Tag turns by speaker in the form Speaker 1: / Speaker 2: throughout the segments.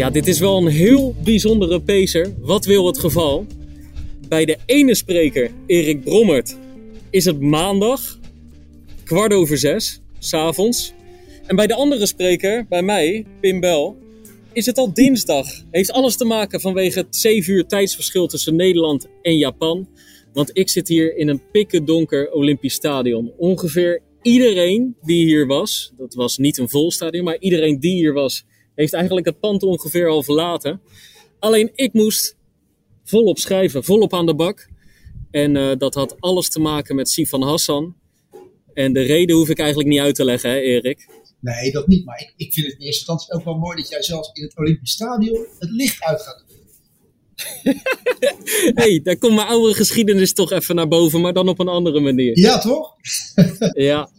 Speaker 1: Ja, dit is wel een heel bijzondere pacer. Wat wil het geval? Bij de ene spreker, Erik Brommert, is het maandag, kwart over zes, s'avonds. En bij de andere spreker, bij mij, Pim Bel, is het al dinsdag. Heeft alles te maken vanwege het 7 uur tijdsverschil tussen Nederland en Japan. Want ik zit hier in een pikken donker Olympisch stadion. Ongeveer iedereen die hier was, dat was niet een vol stadion, maar iedereen die hier was, heeft eigenlijk het pand ongeveer al verlaten. Alleen ik moest volop schrijven, volop aan de bak. En uh, dat had alles te maken met Sifan Hassan. En de reden hoef ik eigenlijk niet uit te leggen, hè, Erik?
Speaker 2: Nee, dat niet. Maar ik, ik vind het in eerste instantie ook wel mooi dat jij zelfs in het Olympisch Stadion het licht uit gaat doen.
Speaker 1: hey, daar komt mijn oude geschiedenis toch even naar boven, maar dan op een andere manier.
Speaker 2: Ja, toch?
Speaker 1: ja.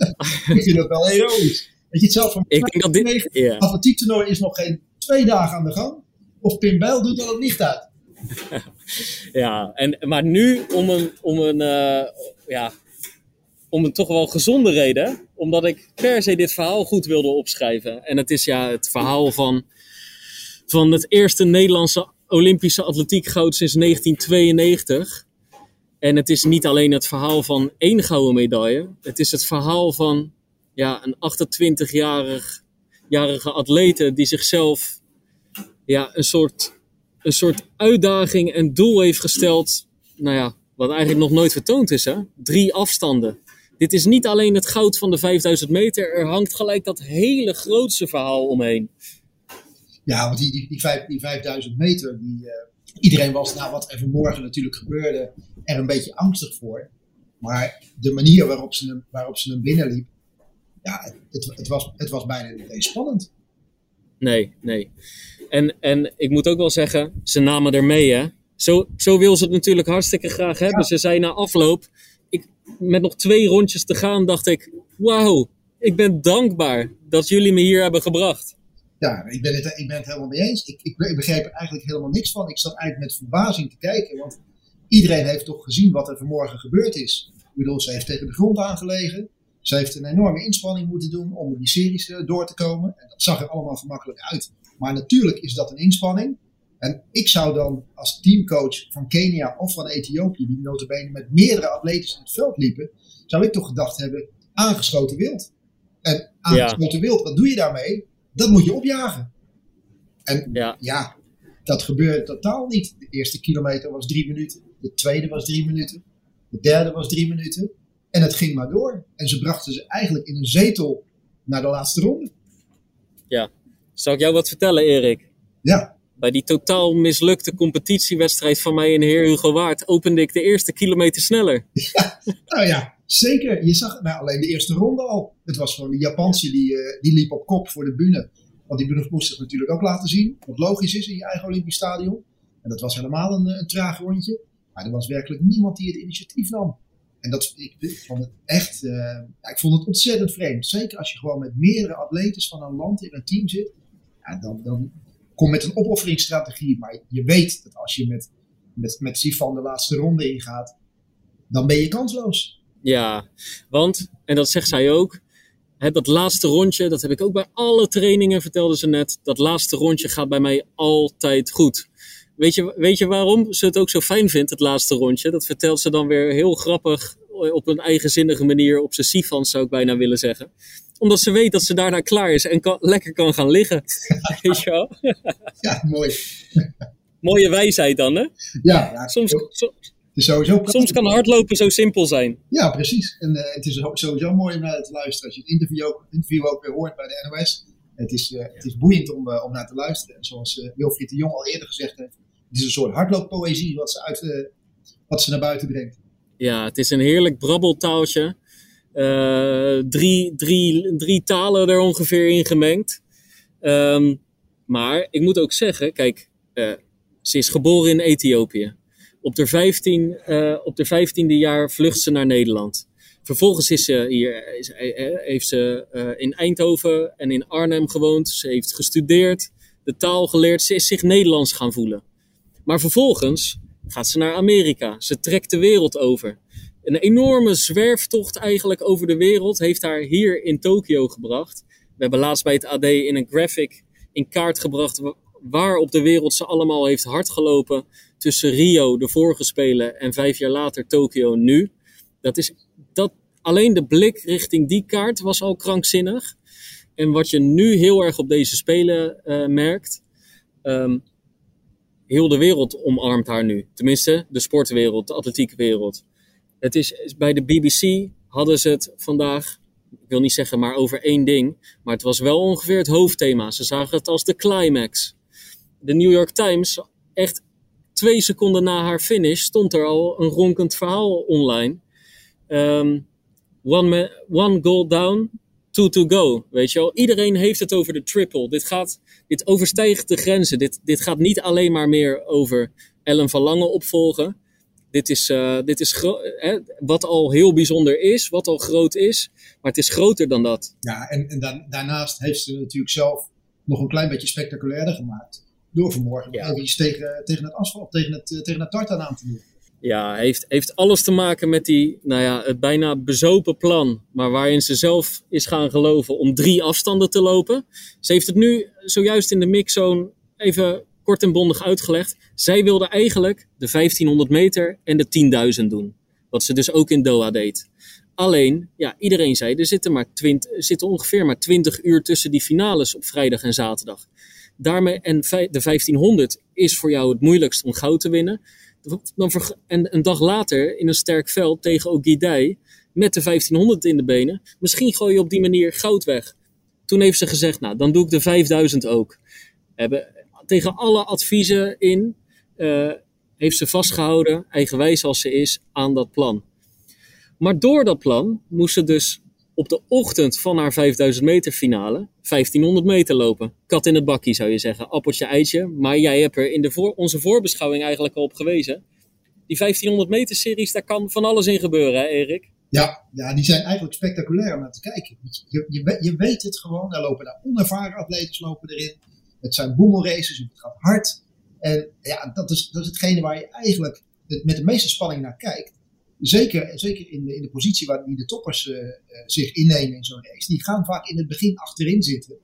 Speaker 2: ik vind dat wel heroïs. Weet je het zelf van
Speaker 1: ik denk dat dit,
Speaker 2: ja. atletiektoernooi is nog geen twee dagen aan de gang. Of Pim Bijl doet al het licht uit.
Speaker 1: ja, en, maar nu om een, om een, uh, ja, om een toch wel gezonde reden. Omdat ik per se dit verhaal goed wilde opschrijven. En het is ja het verhaal van, van het eerste Nederlandse Olympische atletiek goud sinds 1992. En het is niet alleen het verhaal van één gouden medaille. Het is het verhaal van ja, een 28-jarige atlete die zichzelf ja, een, soort, een soort uitdaging en doel heeft gesteld. Nou ja, wat eigenlijk nog nooit vertoond is. Hè? Drie afstanden. Dit is niet alleen het goud van de 5000 meter. Er hangt gelijk dat hele grootste verhaal omheen.
Speaker 2: Ja, want die, die, die, vijf, die 5000 meter, die, uh, iedereen was na wat er vanmorgen natuurlijk gebeurde er een beetje angstig voor. Maar de manier waarop ze hem, waarop ze hem binnenliep, ja, het, het, was, het was bijna niet eens spannend.
Speaker 1: Nee, nee. En, en ik moet ook wel zeggen, ze namen er mee, hè. Zo, zo wil ze het natuurlijk hartstikke graag hebben. Ze zei na afloop, ik, met nog twee rondjes te gaan, dacht ik... Wauw, ik ben dankbaar dat jullie me hier hebben gebracht.
Speaker 2: Ja, ik ben het, ik ben het helemaal mee eens. Ik, ik, ik begreep er eigenlijk helemaal niks van. Ik zat eigenlijk met verbazing te kijken. Want iedereen heeft toch gezien wat er vanmorgen gebeurd is. Ik bedoel, ze heeft tegen de grond aangelegen. Ze heeft een enorme inspanning moeten doen om die series uh, door te komen. En dat zag er allemaal gemakkelijk uit. Maar natuurlijk is dat een inspanning. En ik zou dan als teamcoach van Kenia of van Ethiopië, die notabene met meerdere atleten in het veld liepen, zou ik toch gedacht hebben, aangeschoten wild. En aangeschoten ja. wild, wat doe je daarmee? Dat moet je opjagen. En ja. ja, dat gebeurde totaal niet. De eerste kilometer was drie minuten. De tweede was drie minuten. De derde was drie minuten. En het ging maar door. En ze brachten ze eigenlijk in een zetel naar de laatste ronde.
Speaker 1: Ja. Zal ik jou wat vertellen, Erik?
Speaker 2: Ja.
Speaker 1: Bij die totaal mislukte competitiewedstrijd van mij in Heer Hugo Waard opende ik de eerste kilometer sneller.
Speaker 2: Ja, nou ja, zeker. Je zag nou, alleen de eerste ronde al. Het was gewoon die Japanse die, uh, die liep op kop voor de bühne. Want die moest zich natuurlijk ook laten zien. Wat logisch is in je eigen Olympisch stadion. En dat was helemaal een, een traag rondje. Maar er was werkelijk niemand die het initiatief nam. En dat, ik, ik vond het echt, ja, ik vond het ontzettend vreemd. Zeker als je gewoon met meerdere atleten van een land in een team zit. Ja, dan, dan kom met een opofferingsstrategie. Maar je weet dat als je met, met, met Sifan de laatste ronde ingaat, dan ben je kansloos.
Speaker 1: Ja, want, en dat zegt zij ook, hè, dat laatste rondje, dat heb ik ook bij alle trainingen, vertelde ze net, dat laatste rondje gaat bij mij altijd goed. Weet je, weet je waarom ze het ook zo fijn vindt, het laatste rondje? Dat vertelt ze dan weer heel grappig op een eigenzinnige manier, obsessief zou ik bijna willen zeggen. Omdat ze weet dat ze daarna klaar is en kan, lekker kan gaan liggen. weet je wel?
Speaker 2: ja, mooi.
Speaker 1: Mooie wijsheid dan, hè?
Speaker 2: Ja, ja
Speaker 1: soms,
Speaker 2: is sowieso
Speaker 1: soms kan hardlopen zo simpel zijn.
Speaker 2: Ja, precies. En uh, het is sowieso mooi om naar te luisteren als je het interview ook, interview ook weer hoort bij de NOS. Het is, uh, het is boeiend om, uh, om naar te luisteren. En zoals Wilfried de Jong al eerder gezegd heeft, het is een soort hardlooppoëzie wat ze, uit, wat ze naar buiten brengt.
Speaker 1: Ja, het is een heerlijk brabbeltaaltje. drie, drie, drie talen er ongeveer in gemengd. Um, maar ik moet ook zeggen, kijk, ze is geboren in Ethiopië. Op de, 15, uh, op de 15e jaar vlucht ze naar Nederland. Vervolgens is ze hier, is, heeft ze uh, in Eindhoven en in Arnhem gewoond. Ze heeft gestudeerd, de taal geleerd. Ze is zich Nederlands gaan voelen. Maar vervolgens gaat ze naar Amerika. Ze trekt de wereld over. Een enorme zwerftocht eigenlijk over de wereld heeft haar hier in Tokio gebracht. We hebben laatst bij het AD in een graphic in kaart gebracht waar op de wereld ze allemaal heeft hardgelopen tussen Rio, de vorige Spelen, en vijf jaar later Tokio nu. Dat is, dat, alleen de blik richting die kaart was al krankzinnig. En wat je nu heel erg op deze Spelen uh, merkt, um, heel de wereld omarmt haar nu. Tenminste, de sportwereld, de atletieke wereld. Het is, bij de BBC hadden ze het vandaag, ik wil niet zeggen maar over één ding, maar het was wel ongeveer het hoofdthema. Ze zagen het als de climax. De New York Times, echt twee seconden na haar finish, stond er al een ronkend verhaal online. Um, one, one goal down, two to go. Weet je wel, iedereen heeft het over de triple. Dit, gaat, dit overstijgt de grenzen. Dit, dit gaat niet alleen maar meer over Ellen van Lange opvolgen. Dit is, uh, dit is hè, wat al heel bijzonder is, wat al groot is, maar het is groter dan dat.
Speaker 2: Ja, en, en dan, daarnaast heeft ze natuurlijk zelf nog een klein beetje spectaculairder gemaakt. Door vanmorgen ja. even tegen, tegen het asfalt, tegen het, tegen het tartan aan te doen.
Speaker 1: Ja, heeft, heeft alles te maken met die, nou ja, het bijna bezopen plan. Maar waarin ze zelf is gaan geloven om drie afstanden te lopen. Ze heeft het nu zojuist in de mixzone even kort en bondig uitgelegd. Zij wilde eigenlijk de 1500 meter en de 10.000 doen. Wat ze dus ook in Doha deed. Alleen, ja, iedereen zei, er zitten, maar 20, zitten ongeveer maar 20 uur tussen die finales op vrijdag en zaterdag. Daarmee, en de 1500 is voor jou het moeilijkst om goud te winnen. En een dag later in een sterk veld tegen Ogidai met de 1500 in de benen. Misschien gooi je op die manier goud weg. Toen heeft ze gezegd, nou, dan doe ik de 5000 ook. Hebben, tegen alle adviezen in uh, heeft ze vastgehouden, eigenwijs als ze is, aan dat plan. Maar door dat plan moest ze dus op de ochtend van haar 5000 meter finale 1500 meter lopen. Kat in het bakkie zou je zeggen, appeltje eitje. Maar jij hebt er in de voor, onze voorbeschouwing eigenlijk al op gewezen. Die 1500 meter series, daar kan van alles in gebeuren, hè Erik?
Speaker 2: Ja, ja, die zijn eigenlijk spectaculair om naar te kijken. Je, je, je weet het gewoon, er lopen daar onervaren atleten lopen erin. Het zijn boemelraces, het gaat hard. En ja, dat is, dat is hetgene waar je eigenlijk met de meeste spanning naar kijkt. Zeker, zeker in, de, in de positie waar die de toppers uh, zich innemen in zo'n race. Die gaan vaak in het begin achterin zitten.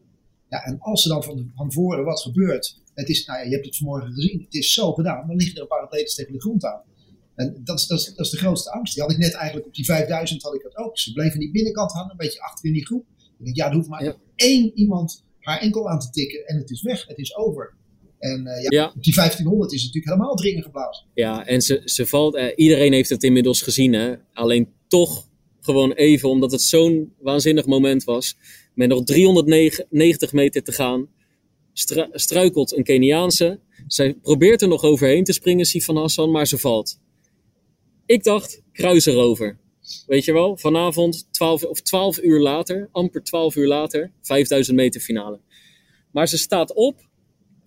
Speaker 2: Ja, en als er dan van, van voren wat gebeurt. Het is, nou ja, je hebt het vanmorgen gezien. Het is zo gedaan. Dan liggen er een paar atleten tegen de grond aan. En dat is, dat, is, dat is de grootste angst. Die had ik net eigenlijk op die 5000 had ik dat ook. Ze bleven die binnenkant hangen, een beetje achter in die groep. Ik denk, ja, er hoeft maar ja. één iemand haar enkel aan te tikken en het is weg. Het is over. En uh, ja, die 1500 is natuurlijk helemaal dringen geblazen.
Speaker 1: Ja, en ze, ze valt, eh, iedereen heeft het inmiddels gezien. Hè? Alleen toch gewoon even, omdat het zo'n waanzinnig moment was. Met nog 390 meter te gaan, stru struikelt een Keniaanse. Zij probeert er nog overheen te springen, Sifan Hassan, maar ze valt. Ik dacht, kruis erover. Weet je wel, vanavond 12, of 12 uur later, amper 12 uur later, 5000 meter finale. Maar ze staat op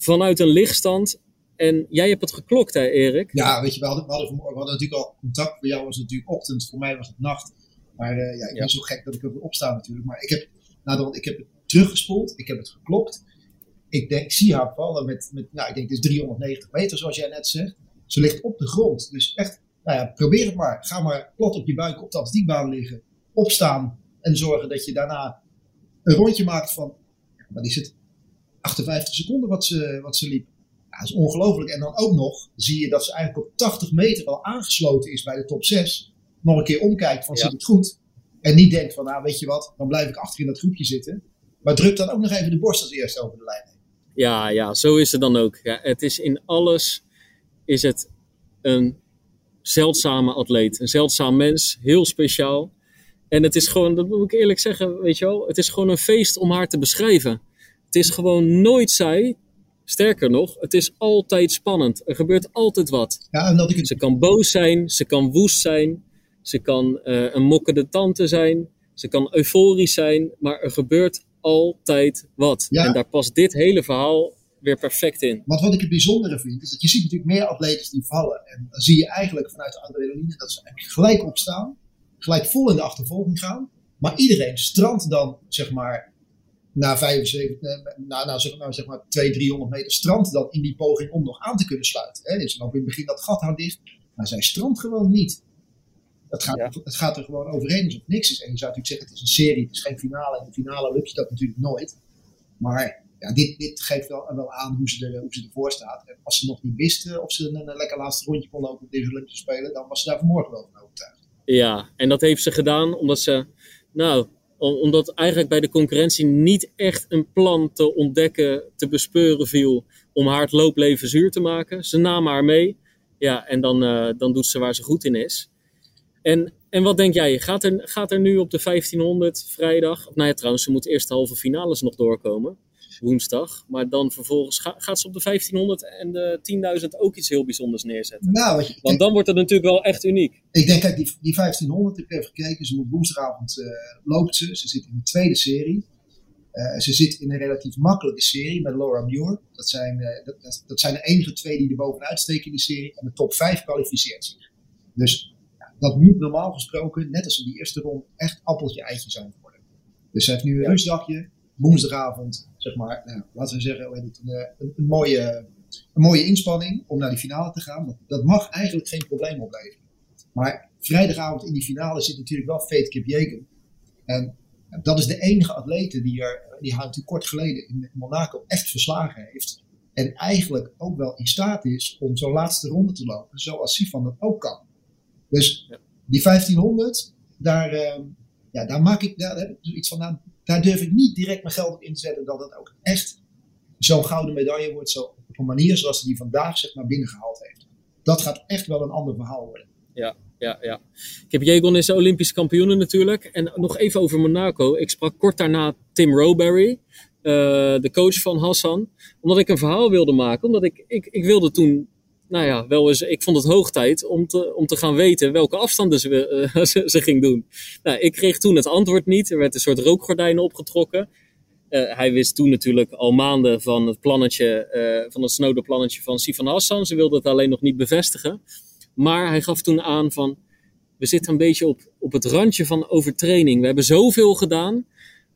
Speaker 1: vanuit een lichtstand. En jij hebt het geklokt, hè, Erik?
Speaker 2: Ja, weet je, we hadden, we hadden, we hadden natuurlijk al contact. Voor jou was het natuurlijk ochtend, voor mij was het nacht. Maar uh, ja, ik ben zo gek dat ik er opsta natuurlijk. Maar ik heb, nou, ik heb het teruggespoeld, ik heb het geklokt. Ik, denk, ik zie haar vallen met, met nou, ik denk het is 390 meter, zoals jij net zegt. Ze ligt op de grond. Dus echt nou ja, probeer het maar. Ga maar plat op je buik op de atletiekbaan liggen. Opstaan en zorgen dat je daarna een rondje maakt van, wat is het, 58 seconden wat ze, wat ze liep. Ja, dat is ongelooflijk. En dan ook nog zie je dat ze eigenlijk op 80 meter al aangesloten is bij de top 6. Nog een keer omkijkt van zit het goed. En niet denkt van, nou weet je wat, dan blijf ik achter in dat groepje zitten. Maar druk dan ook nog even de borst als eerste over de lijn heen.
Speaker 1: Ja, ja, zo is het dan ook. Ja, het is in alles is het een zeldzame atleet. Een zeldzaam mens, heel speciaal. En het is gewoon, dat moet ik eerlijk zeggen, weet je wel, het is gewoon een feest om haar te beschrijven. Het is gewoon nooit zij. Sterker nog, het is altijd spannend. Er gebeurt altijd wat. Ja, en dat ik. Ze kan boos zijn, ze kan woest zijn, ze kan uh, een mokkende tante zijn, ze kan euforisch zijn, maar er gebeurt altijd wat. Ja. En daar past dit hele verhaal weer perfect in.
Speaker 2: Want wat ik het bijzondere vind, is dat je ziet natuurlijk meer atleten die vallen. En dan zie je eigenlijk vanuit de adrenaline dat ze gelijk opstaan, gelijk vol in de achtervolging gaan. Maar iedereen strandt dan, zeg maar, na 75, na, na, zeg, nou, zeg maar 200, 300 meter strandt dan in die poging om nog aan te kunnen sluiten. Hè. Dus dan in het begin dat gat aan dicht, maar zij strandt gewoon niet. Het gaat, het gaat er gewoon overheen alsof het niks is. En je zou natuurlijk zeggen, het is een serie, het is geen finale. In de finale lukt je dat natuurlijk nooit. Maar ja, dit, dit geeft wel, wel aan hoe ze, er, hoe ze ervoor staat. En als ze nog niet wisten of ze een, een lekker laatste rondje kon lopen op deze Olympische Spelen, dan was ze daar vanmorgen wel van overtuigd.
Speaker 1: Ja, en dat heeft ze gedaan omdat ze, nou, omdat eigenlijk bij de concurrentie niet echt een plan te ontdekken, te bespeuren viel om haar het loopleven zuur te maken. Ze namen haar mee. Ja, en dan, uh, dan doet ze waar ze goed in is. En, en wat denk jij? Gaat er, gaat er nu op de 1500 vrijdag? Nou ja, trouwens, ze moet eerst de halve finales nog doorkomen. Woensdag. Maar dan vervolgens gaat ze op de 1500 en de 10.000 ook iets heel bijzonders neerzetten.
Speaker 2: Nou,
Speaker 1: je, Want dan wordt het natuurlijk wel echt uniek.
Speaker 2: Ik denk, kijk, die, die 1500, ik heb even gekeken. Ze moet woensdagavond uh, loopt ze. Ze zit in de tweede serie. Uh, ze zit in een relatief makkelijke serie met Laura Muir. Dat zijn, uh, dat, dat, zijn de enige twee die er bovenuit steken in de serie. En de top 5 kwalificeert zich. Dus ja, dat moet normaal gesproken, net als in die eerste ronde, echt appeltje-eitje zijn worden. Dus ze heeft nu een ja. rustdagje. Woensdagavond, zeg maar, nou, laten we zeggen, een, een, een, mooie, een mooie inspanning om naar die finale te gaan. Dat, dat mag eigenlijk geen probleem opleveren. Maar vrijdagavond in die finale zit natuurlijk wel Fate Kipjegen. En dat is de enige atlete die, er, die haar natuurlijk kort geleden in Monaco echt verslagen heeft. En eigenlijk ook wel in staat is om zo'n laatste ronde te lopen, zoals Sifan dat ook kan. Dus die 1500, daar, uh, ja, daar maak ik, daar heb ik zoiets van, nou, daar durf ik niet direct mijn geld op in te zetten dat het ook echt zo'n gouden medaille wordt, zo op een manier zoals ze die vandaag zeg maar binnengehaald heeft. Dat gaat echt wel een ander verhaal worden.
Speaker 1: Ja, ja, ja. Ik heb Jegon is Olympisch kampioen natuurlijk. En nog even over Monaco. Ik sprak kort daarna Tim Rowberry, uh, de coach van Hassan. Omdat ik een verhaal wilde maken. Omdat ik, ik, ik wilde toen, nou ja, wel eens, ik vond het hoog tijd om te, om te gaan weten welke afstanden ze, uh, ze, ging doen. Nou, ik kreeg toen het antwoord niet. Er werd een soort rookgordijn opgetrokken. Uh, hij wist toen natuurlijk al maanden van het plannetje, van het snode plannetje van Sifan Hassan. Ze wilde het alleen nog niet bevestigen. Maar hij gaf toen aan van, we zitten een beetje op, op het randje van overtraining. We hebben zoveel gedaan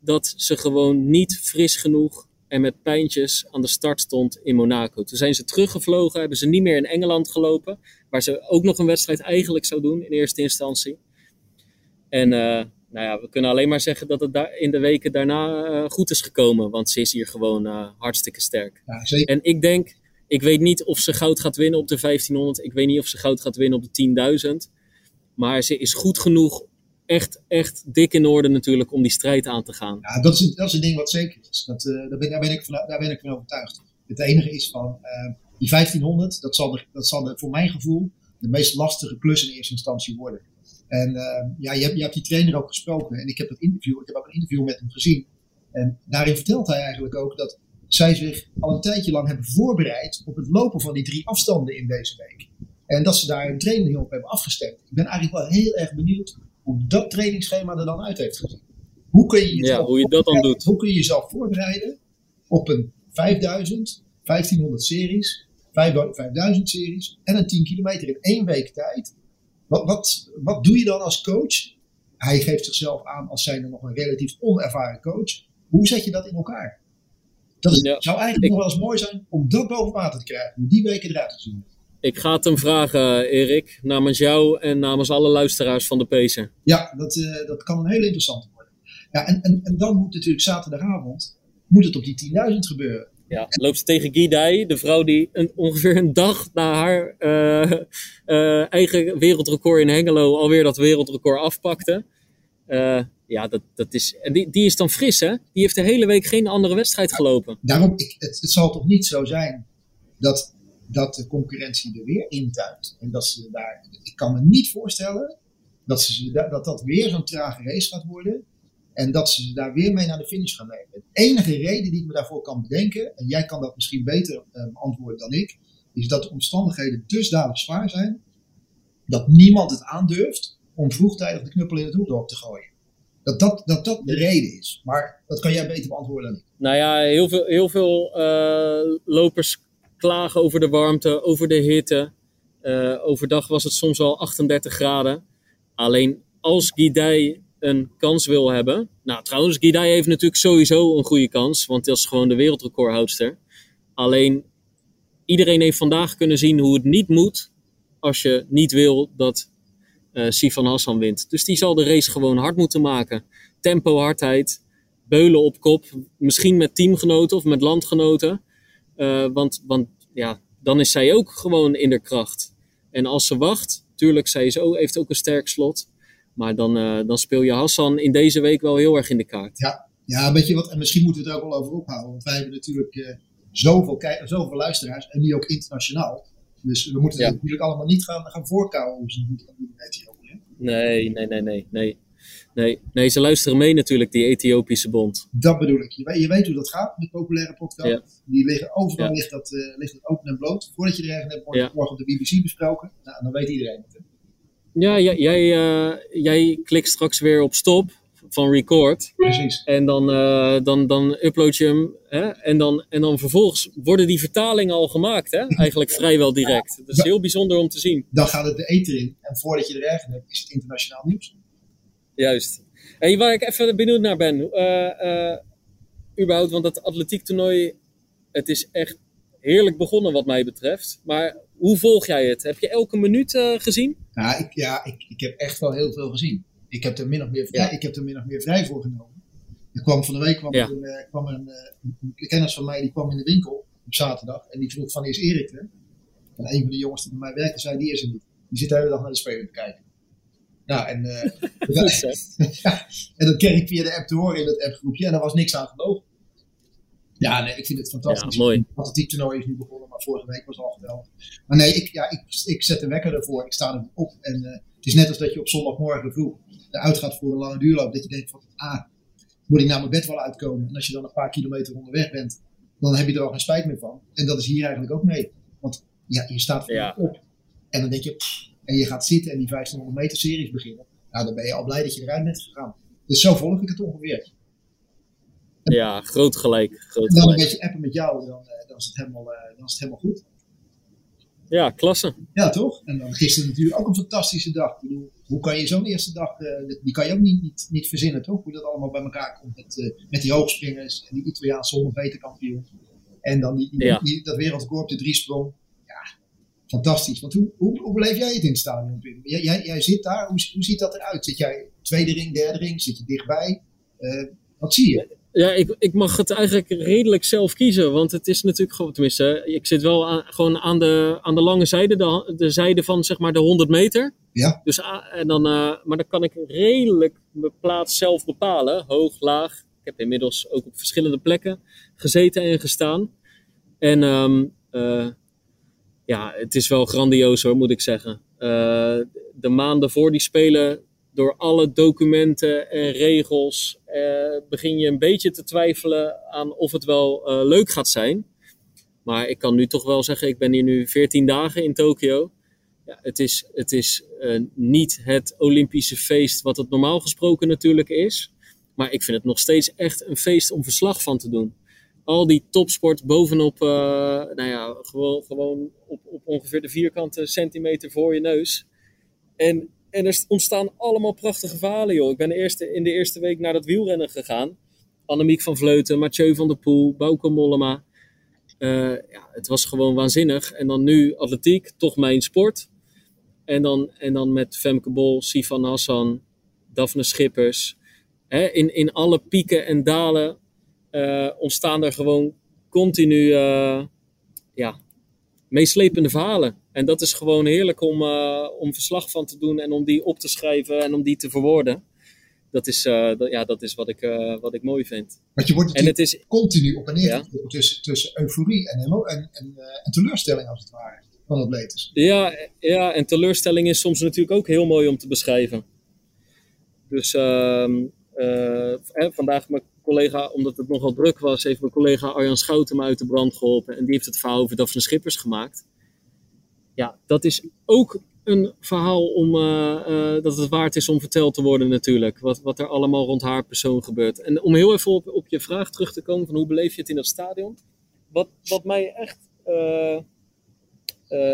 Speaker 1: dat ze gewoon niet fris genoeg en met pijntjes aan de start stond in Monaco. Toen zijn ze teruggevlogen, hebben ze niet meer in Engeland gelopen, waar ze ook nog een wedstrijd eigenlijk zou doen in eerste instantie. En uh, nou ja, we kunnen alleen maar zeggen dat het daar in de weken daarna uh, goed is gekomen, want ze is hier gewoon uh, hartstikke sterk.
Speaker 2: Ja,
Speaker 1: en ik denk, ik weet niet of ze goud gaat winnen op de 1500. Ik weet niet of ze goud gaat winnen op de 10.000. Maar ze is goed genoeg, echt, echt dik in orde natuurlijk, om die strijd aan te gaan.
Speaker 2: Ja, dat is, dat is een ding wat zeker is. Dat, uh, daar, ben, daar, ben ik van, daar ben ik van overtuigd. Het enige is van, uh, die 1500, dat zal, dat zal de, voor mijn gevoel de meest lastige klus in eerste instantie worden. En uh, ja, je hebt, je hebt die trainer ook gesproken. En ik heb, dat interview, ik heb ook een interview met hem gezien. En daarin vertelt hij eigenlijk ook dat zij zich al een tijdje lang hebben voorbereid op het lopen van die drie afstanden in deze week. En dat ze daar een training op hebben afgestemd. Ik ben eigenlijk wel heel erg benieuwd hoe dat trainingsschema er dan uit heeft gezien. Hoe kun je jezelf,
Speaker 1: ja, hoe je dat dan doet.
Speaker 2: Hoe kun je jezelf voorbereiden op een 5000, 1500 series, 5000 series en een 10 kilometer in één week tijd? Wat, wat, wat doe je dan als coach? Hij geeft zichzelf aan als zijnde nog een relatief onervaren coach. Hoe zet je dat in elkaar? Dat ja. zou eigenlijk ik, nog wel eens mooi zijn om dat boven water te krijgen. Hoe die weken eruit te zien.
Speaker 1: Ik ga het hem vragen, Erik. Namens jou en namens alle luisteraars van de Pacer.
Speaker 2: Ja, dat, uh, dat kan een hele interessante worden. Ja, en, en, en dan moet natuurlijk zaterdagavond moet het op die 10.000 gebeuren.
Speaker 1: Ja, loopt ze tegen Guy de vrouw die een, ongeveer een dag na haar uh, uh, eigen wereldrecord in Hengelo alweer dat wereldrecord afpakte. Uh, ja, dat, dat is, en die, die is dan fris, hè? Die heeft de hele week geen andere wedstrijd gelopen.
Speaker 2: Daarom, ik, het, het zal toch niet zo zijn dat, dat de concurrentie er weer intuint. En dat ze daar, ik kan me niet voorstellen dat ze, dat, dat weer zo'n trage race gaat worden. En dat ze daar weer mee naar de finish gaan nemen. De enige reden die ik me daarvoor kan bedenken, en jij kan dat misschien beter beantwoorden dan ik, is dat de omstandigheden dusdanig zwaar zijn dat niemand het aandurft om vroegtijdig de knuppel in het hoekdorp te gooien. Dat dat, dat dat de reden is. Maar dat kan jij beter beantwoorden dan ik.
Speaker 1: Nou ja, heel veel, heel veel uh, lopers klagen over de warmte, over de hitte. Uh, overdag was het soms al 38 graden. Alleen als Guidai een kans wil hebben. Nou, trouwens, Guidai heeft natuurlijk sowieso een goede kans, want dat is gewoon de wereldrecordhoudster. Alleen iedereen heeft vandaag kunnen zien hoe het niet moet als je niet wil dat uh, Sifan Hassan wint. Dus die zal de race gewoon hard moeten maken. Tempo, hardheid, beulen op kop. Misschien met teamgenoten of met landgenoten. Uh, want, want ja, dan is zij ook gewoon in de kracht. En als ze wacht, tuurlijk, zij is ook, heeft ook een sterk slot. Maar dan, uh, dan speel je Hassan in deze week wel heel erg in de kaart.
Speaker 2: Ja, ja weet je wat, en misschien moeten we het ook wel over ophouden. Want wij hebben natuurlijk uh, zoveel, zoveel luisteraars en nu ook internationaal. Dus we moeten ja. het natuurlijk allemaal niet gaan, gaan voorkouwen hoe ze moeten doen.
Speaker 1: Nee, nee, nee, nee, nee. Nee, nee, ze luisteren mee natuurlijk, die Ethiopische bond.
Speaker 2: Dat bedoel ik. Je weet, je weet hoe dat gaat met populaire podcasts. Ja. Die liggen overal, ligt, dat, uh, ligt dat open en bloot. Voordat je er ergens hebt, wordt morgen op de BBC besproken. Nou, dan weet iedereen het.
Speaker 1: Ja, jij, jij, uh, jij klikt straks weer op stop van record.
Speaker 2: Precies.
Speaker 1: En dan, uh, dan, dan upload je hem. Hè? En, dan, en dan vervolgens worden die vertalingen al gemaakt. Hè? Eigenlijk vrijwel direct. Dat is heel bijzonder om te zien.
Speaker 2: Dan gaat het de eten in. En voordat je er ergens hebt, is het internationaal nieuws.
Speaker 1: Juist. En waar ik even benieuwd naar ben, uh, uh, überhaupt, want dat atletiek toernooi, het is echt heerlijk begonnen wat mij betreft. Maar hoe volg jij het? Heb je elke minuut uh, gezien?
Speaker 2: Ja, ik, ja ik, ik heb echt wel heel veel gezien. Ik heb er min of meer vrij, ja. ik heb er min of meer vrij voor genomen. Er kwam van de week kwam ja. een, uh, kwam een, een, kennis van mij, die kwam in de winkel op zaterdag. En die vroeg van, is Erik er? En een van de jongens die bij mij werkte, zei, die is er niet. Die zit de hele dag naar de speler te kijken. Nou, en, uh, ja, en dat kreeg ik via de app te horen in het appgroepje en daar was niks aan gelogen. Ja, nee, ik vind het fantastisch.
Speaker 1: Ja, mooi.
Speaker 2: Het atletiek toernooi is nu begonnen, maar vorige week was al geweldig. Maar nee, ik, ja, ik, ik zet de wekker ervoor. Ik sta er op. En uh, het is net als dat je op zondagmorgen vroeg eruit gaat voor een lange duurloop. Dat je denkt van, ah, moet ik naar mijn bed wel uitkomen? En als je dan een paar kilometer onderweg bent, dan heb je er al geen spijt meer van. En dat is hier eigenlijk ook mee. Want ja, je staat ja. op. En dan denk je, pff, en je gaat zitten en die 1500 meter series beginnen. Nou, dan ben je al blij dat je eruit bent gegaan. Dus zo volg ik het ongeveer.
Speaker 1: Ja, groot gelijk. Groot
Speaker 2: en dan
Speaker 1: gelijk.
Speaker 2: een beetje appen met jou, dan, dan, is, het helemaal, dan is het helemaal goed.
Speaker 1: Ja, klasse.
Speaker 2: Ja, toch? En dan gisteren natuurlijk ook een fantastische dag. Ik bedoel, hoe kan je zo'n eerste dag, uh, die kan je ook niet, niet, niet verzinnen, toch? Hoe dat allemaal bij elkaar komt met, uh, met die hoogspringers en die Italiaanse 100 meter kampioen. En dan die, die,
Speaker 1: Ja.
Speaker 2: die, dat wereldrecord op de driesprong. Fantastisch. Want hoe, hoe, hoe beleef jij het in het stadion, Pim? Jij, jij, jij zit daar, hoe, hoe ziet dat eruit? Zit jij tweede ring, derde ring? Zit je dichtbij? Uh, wat zie je?
Speaker 1: Ja, ik, ik mag het eigenlijk redelijk zelf kiezen. Want het is natuurlijk gewoon, tenminste, ik zit wel aan, gewoon aan de, aan de lange zijde, de, de zijde van zeg maar de 100 meter.
Speaker 2: Ja.
Speaker 1: Dus, ah, en dan, uh, maar dan kan ik redelijk mijn plaats zelf bepalen. Hoog, laag. Ik heb inmiddels ook op verschillende plekken gezeten en gestaan. En um, uh, ja, het is wel grandioos hoor, moet ik zeggen. Uh, de maanden voor die spelen, door alle documenten en regels, begin je een beetje te twijfelen aan of het wel leuk gaat zijn. Maar ik kan nu toch wel zeggen, ik ben hier nu 14 dagen in Tokio. Ja, het is, het is niet het Olympische feest wat het normaal gesproken natuurlijk is. Maar ik vind het nog steeds echt een feest om verslag van te doen. Al die topsport bovenop, uh, nou ja, gewoon, gewoon op, op ongeveer de vierkante centimeter voor je neus. En, en er ontstaan allemaal prachtige verhalen, joh. Ik ben de eerste, in de eerste week naar dat wielrennen gegaan. Annemiek van Vleuten, Mathieu van der Poel, Bauke Mollema. Uh, ja, het was gewoon waanzinnig. En dan nu atletiek, toch mijn sport. En dan, en dan met Femke Bol, Sifan Hassan, Daphne Schippers. Hè, in, in alle pieken en dalen uh, ontstaan er gewoon continu uh, ja, meeslepende verhalen. En dat is gewoon heerlijk om, uh, om verslag van te doen en om die op te schrijven en om die te verwoorden. Dat is, dat, ja, dat is wat, ik, wat ik mooi vind.
Speaker 2: Want je wordt
Speaker 1: en het is
Speaker 2: continu op en neer ja? tussen, tussen euforie en, en, en, en teleurstelling als het ware van atletes.
Speaker 1: Ja, ja, en teleurstelling is soms natuurlijk ook heel mooi om te beschrijven. Dus uh, uh, vandaag mijn collega, omdat het nogal druk was, heeft mijn collega Arjan Schouten me uit de brand geholpen. En die heeft het verhaal over Daphne Schippers gemaakt. Ja, dat is ook een verhaal om, uh, dat het waard is om verteld te worden natuurlijk. Wat, wat er allemaal rond haar persoon gebeurt. En om heel even op, je vraag terug te komen van hoe beleef je het in dat stadion. Wat, wat mij echt uh,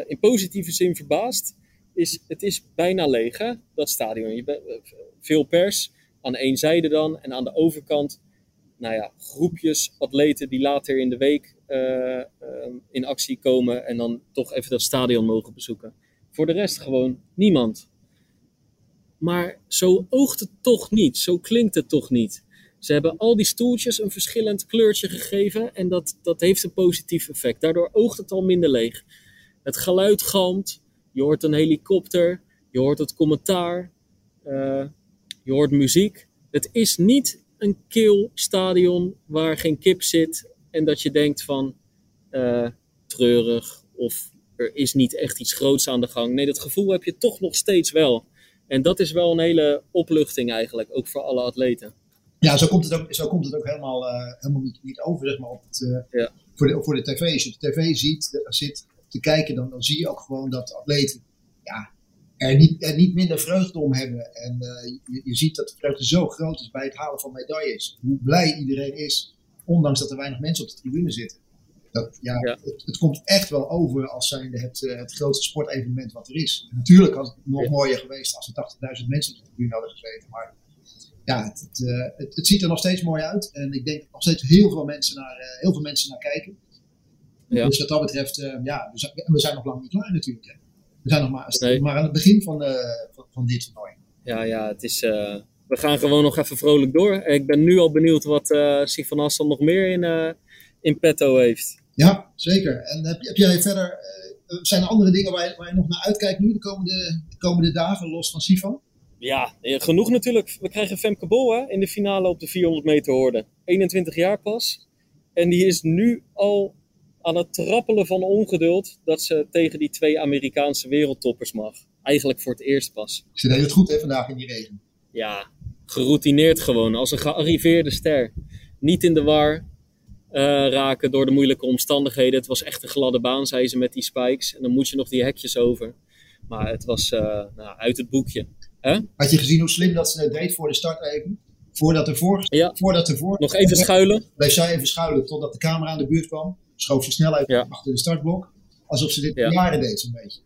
Speaker 1: in positieve zin verbaast, is het is bijna leeg, dat stadion. Je veel pers, aan één zijde dan. En aan de overkant, nou ja, groepjes atleten die later in de week uh, uh, in actie komen en dan toch even dat stadion mogen bezoeken. Voor de rest gewoon niemand. Maar zo oogt het toch niet, zo klinkt het toch niet. Ze hebben al die stoeltjes een verschillend kleurtje gegeven en dat, dat heeft een positief effect. Daardoor oogt het al minder leeg. Het geluid galmt, je hoort een helikopter, je hoort het commentaar, uh, je hoort muziek. Het is niet een kil stadion waar geen kip zit en dat je denkt van uh, treurig of er is niet echt iets groots aan de gang. Nee, dat gevoel heb je toch nog steeds wel. En dat is wel een hele opluchting eigenlijk, ook voor alle atleten.
Speaker 2: Ja, zo komt het ook, zo komt het ook helemaal, uh, helemaal niet, niet over zeg maar, op het, uh, ja. voor, de, voor de tv. Als je de tv ziet, de, zit te kijken, dan, dan zie je ook gewoon dat de atleten ja, er, niet, niet minder vreugde om hebben. En uh, je, je, ziet dat de vreugde zo groot is bij het halen van medailles. Hoe blij iedereen is, ondanks dat er weinig mensen op de tribune zitten. Dat, ja, ja. Het, het, komt echt wel over als zijnde het, het grootste sportevenement wat er is. En natuurlijk had het nog ja. mooier geweest als er 80.000 mensen op de tribune hadden gezeten. Maar ja, het, het, het, het, ziet er nog steeds mooi uit. En ik denk dat nog steeds heel veel mensen naar, uh, heel veel mensen naar kijken. Ja. Dus wat dat betreft, uh, ja, we zijn, we zijn nog lang niet klaar natuurlijk. We zijn nog maar, nee. maar aan het begin van, uh, van, van, dit toernooi.
Speaker 1: Ja, ja, het is, we gaan gewoon nog even vrolijk door. Ik ben nu al benieuwd wat uh, Sifan Hassan nog meer in, in petto heeft.
Speaker 2: Ja, zeker. En heb, heb jij verder, zijn er andere dingen waar je, waar je nog naar uitkijkt nu de komende, de komende dagen, los van Sifan?
Speaker 1: Ja, genoeg natuurlijk. We krijgen Femke Bol hè, in de finale op de 400 meter hoorde. 21 jaar pas. En die is nu al aan het trappelen van ongeduld dat ze tegen die twee Amerikaanse wereldtoppers mag. Eigenlijk voor het eerst pas.
Speaker 2: Ze deed het goed hè, vandaag in die regen.
Speaker 1: Ja, geroutineerd gewoon. Als een gearriveerde ster. Niet in de war uh, raken door de moeilijke omstandigheden. Het was echt een gladde baan, zei ze met die spikes. En dan moet je nog die hekjes over. Maar het was uh, nou, uit het boekje. Huh?
Speaker 2: Had je gezien hoe slim dat ze deed voor de start even? Voordat ervoor.
Speaker 1: Ja.
Speaker 2: Voordat ervoor.
Speaker 1: Nog even schuilen.
Speaker 2: Bleef zij even schuilen totdat de camera aan de buurt kwam. Schoof snel ja. achter de startblok. Alsof ze dit ja. jaren deed, zo'n beetje.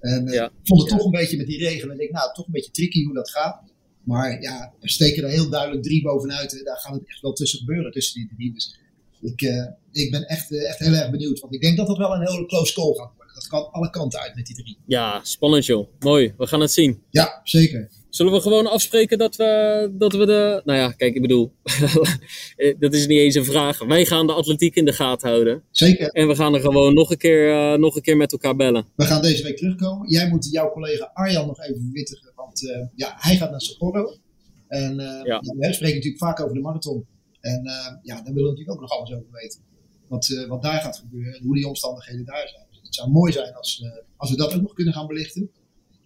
Speaker 2: En ja. ik vond het toch een beetje met die regelen. En ik denk, nou, toch een beetje tricky hoe dat gaat. Maar ja, er steken er heel duidelijk drie bovenuit. Daar gaat het echt wel tussen gebeuren, tussen die drie. Dus ik, uh, ik ben echt, uh, echt heel erg benieuwd. Want ik denk dat dat wel een hele close call gaat worden. Dat kan alle kanten uit met die drie.
Speaker 1: Ja, spannend joh. Mooi. We gaan het zien.
Speaker 2: Ja, zeker.
Speaker 1: Zullen we gewoon afspreken dat we, dat we de... Nou ja, kijk, ik bedoel... dat is niet eens een vraag. Wij gaan de atletiek in de gaten houden.
Speaker 2: Zeker.
Speaker 1: En we gaan er gewoon nog een keer, uh, nog een keer met elkaar bellen.
Speaker 2: We gaan deze week terugkomen. Jij moet jouw collega Arjan nog even verwittigen. Want uh, ja, hij gaat naar Sapporo. En uh, ja. we spreken natuurlijk vaak over de marathon. En ja, daar willen we natuurlijk ook nog alles over weten. Wat, wat daar gaat gebeuren en hoe die omstandigheden daar zijn. Dus het zou mooi zijn als, als we dat ook nog kunnen gaan belichten.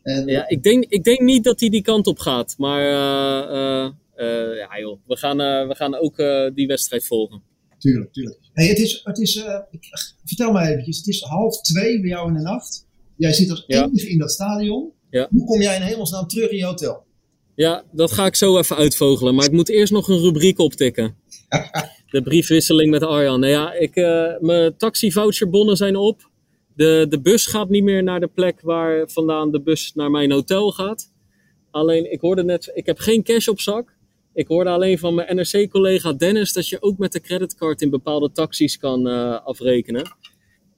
Speaker 1: En, ja, ik denk, ik denk niet dat hij die kant op gaat. Maar uh, uh, ja, joh, we, gaan, we gaan ook die wedstrijd volgen.
Speaker 2: Tuurlijk, tuurlijk. Hey, het is, het is, ik, vertel mij eventjes, het is half twee bij jou in de nacht. Jij zit als ja. enige in dat stadion.
Speaker 1: Ja.
Speaker 2: Hoe kom jij in hemelsnaam terug in je hotel?
Speaker 1: Ja, dat ga ik zo even uitvogelen. Maar ik moet eerst nog een rubriek optikken. de briefwisseling met Arjan. Nou ja, ik, mijn taxivoucherbonnen zijn op. De, de bus gaat niet meer naar de plek waar vandaan de bus naar mijn hotel gaat. Alleen, ik hoorde net, ik heb geen cash op zak. Ik hoorde alleen van mijn NRC-collega Dennis dat je ook met de creditcard in bepaalde taxis kan uh, afrekenen.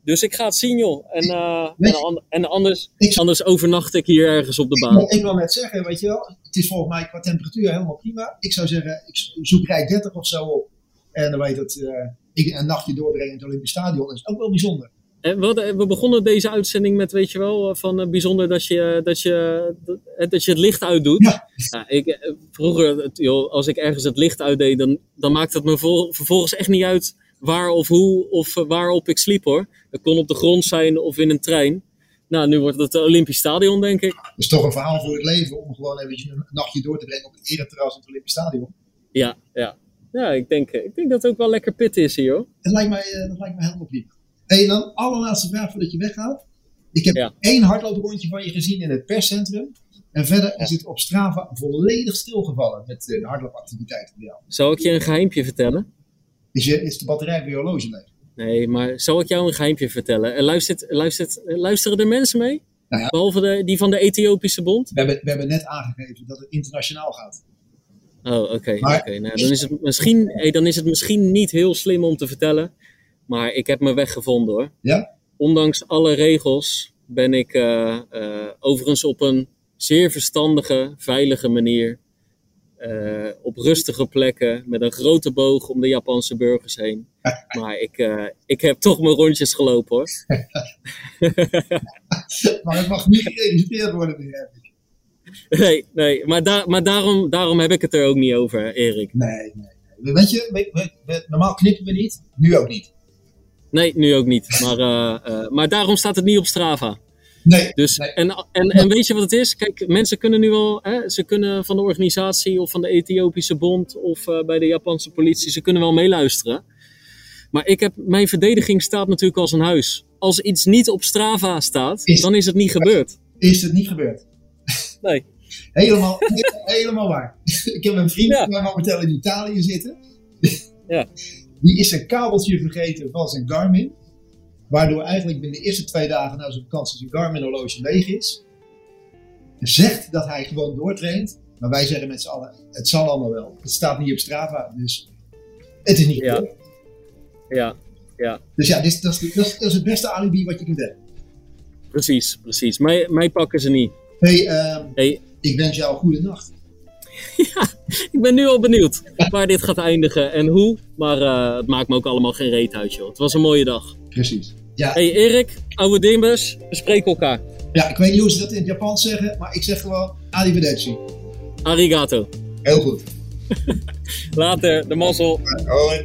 Speaker 1: Dus ik ga het zien, joh. En, uh, en, en, anders, anders overnacht ik hier ergens op de baan.
Speaker 2: Ik, ik wil net zeggen, weet je wel, het is volgens mij qua temperatuur helemaal prima. Ik zou zeggen, ik zoek rij 30 of zo op. En dan weet dat uh, ik een nachtje doorbrengen in het Olympisch Stadion. Dat is ook wel bijzonder.
Speaker 1: We, we begonnen deze uitzending met, weet je wel, van uh, bijzonder dat je, dat, je, dat, je het licht uitdoet.
Speaker 2: Ja.
Speaker 1: ik, vroeger, joh, als ik ergens het licht uitdeed, dan, dan maakt het me vol, vervolgens echt niet uit waar of hoe of waarop ik sliep hoor. Dat kon op de grond zijn of in een trein. Nou, nu wordt het het Olympisch Stadion, denk ik.
Speaker 2: Dat is toch een verhaal voor het leven om gewoon even een nachtje door te brengen op het ereterras in het Olympisch Stadion.
Speaker 1: Ja, ja. Ja, ik denk, ik denk dat het ook wel lekker pit is hier hoor.
Speaker 2: Dat lijkt mij, dat lijkt mij helemaal prima. En dan allerlaatste vraag voordat je weggaat. Ik heb ja. één hardlooprondje van je gezien in het perscentrum. En verder is het op Strava volledig stilgevallen met de hardloopactiviteiten bij jou.
Speaker 1: Zal ik je een geheimpje vertellen?
Speaker 2: Is, je, is de batterij bij je horloge leeg?
Speaker 1: Nee, maar zal ik jou een geheimpje vertellen? Luistert, luistert, luisteren er mensen mee?
Speaker 2: Nou ja,
Speaker 1: Behalve de, die van de Ethiopische Bond?
Speaker 2: we, hebben, we hebben net aangegeven dat het internationaal gaat.
Speaker 1: Oh, oké. Okay. Nou, dan, is het misschien, hey, dan is het misschien niet heel slim om te vertellen. Maar ik heb mijn weg gevonden hoor.
Speaker 2: Ja?
Speaker 1: Ondanks alle regels ben ik eh, eh, overigens op een zeer verstandige, veilige manier eh, op rustige plekken met een grote boog om de Japanse burgers heen. Maar ik, ik heb toch mijn rondjes gelopen hoor.
Speaker 2: maar het mag niet geregistreerd worden, begrijp ik.
Speaker 1: Nee, nee maar, daar maar daarom, daarom heb ik het er ook niet over, Erik.
Speaker 2: Nee, nee. nee. Weet je, we, we, we, normaal knippen we niet, nu ook niet.
Speaker 1: Nee, nu ook niet. Maar, uh, maar daarom staat het niet op Strava.
Speaker 2: Nee.
Speaker 1: Dus,
Speaker 2: nee.
Speaker 1: En, en, en weet je wat het is? Kijk, mensen kunnen nu wel, hè, ze kunnen van de organisatie of van de Ethiopische Bond of uh, bij de Japanse politie, ze kunnen wel meeluisteren. Maar ik heb, mijn verdediging staat natuurlijk als een huis. Als iets niet op Strava staat,
Speaker 2: Is-
Speaker 1: dan is het niet gebeurd.
Speaker 2: Is het niet gebeurd?
Speaker 1: Nee.
Speaker 2: Helemaal, helemaal waar. Ik heb een vriend
Speaker 1: Ja.
Speaker 2: die momenteel in Italië zitten.
Speaker 1: Ja.
Speaker 2: Die is zijn kabeltje vergeten van zijn Garmin. Waardoor eigenlijk binnen de eerste twee dagen na zijn vakantie zijn Garmin horloge leeg is. Zegt dat hij gewoon doortraint. Maar wij zeggen met z'n allen, het zal allemaal wel. Het staat niet op Strava, dus het is niet
Speaker 1: Ja.
Speaker 2: gebeurd.
Speaker 1: Ja, ja,
Speaker 2: Dus ja, dit dat, is, dat, is, dat is het beste alibi wat je kunt hebben.
Speaker 1: precies, precies. Mij, mij pakken ze niet.
Speaker 2: hey, ehm,
Speaker 1: Hey,
Speaker 2: ik wens jou een goede nacht.
Speaker 1: ik ben nu al benieuwd waar dit gaat eindigen en hoe. Maar eh, het maakt me ook allemaal geen reet uit, joh. Het was een mooie dag.
Speaker 2: Precies. Ja,
Speaker 1: Hey Erik, oude Dimbus, we spreken elkaar.
Speaker 2: ja, ik weet niet hoe ze dat in het Japans zeggen, maar ik zeg gewoon arrivederci.
Speaker 1: Arigato.
Speaker 2: Heel goed.
Speaker 1: Later, de mazzel.
Speaker 2: Hoi.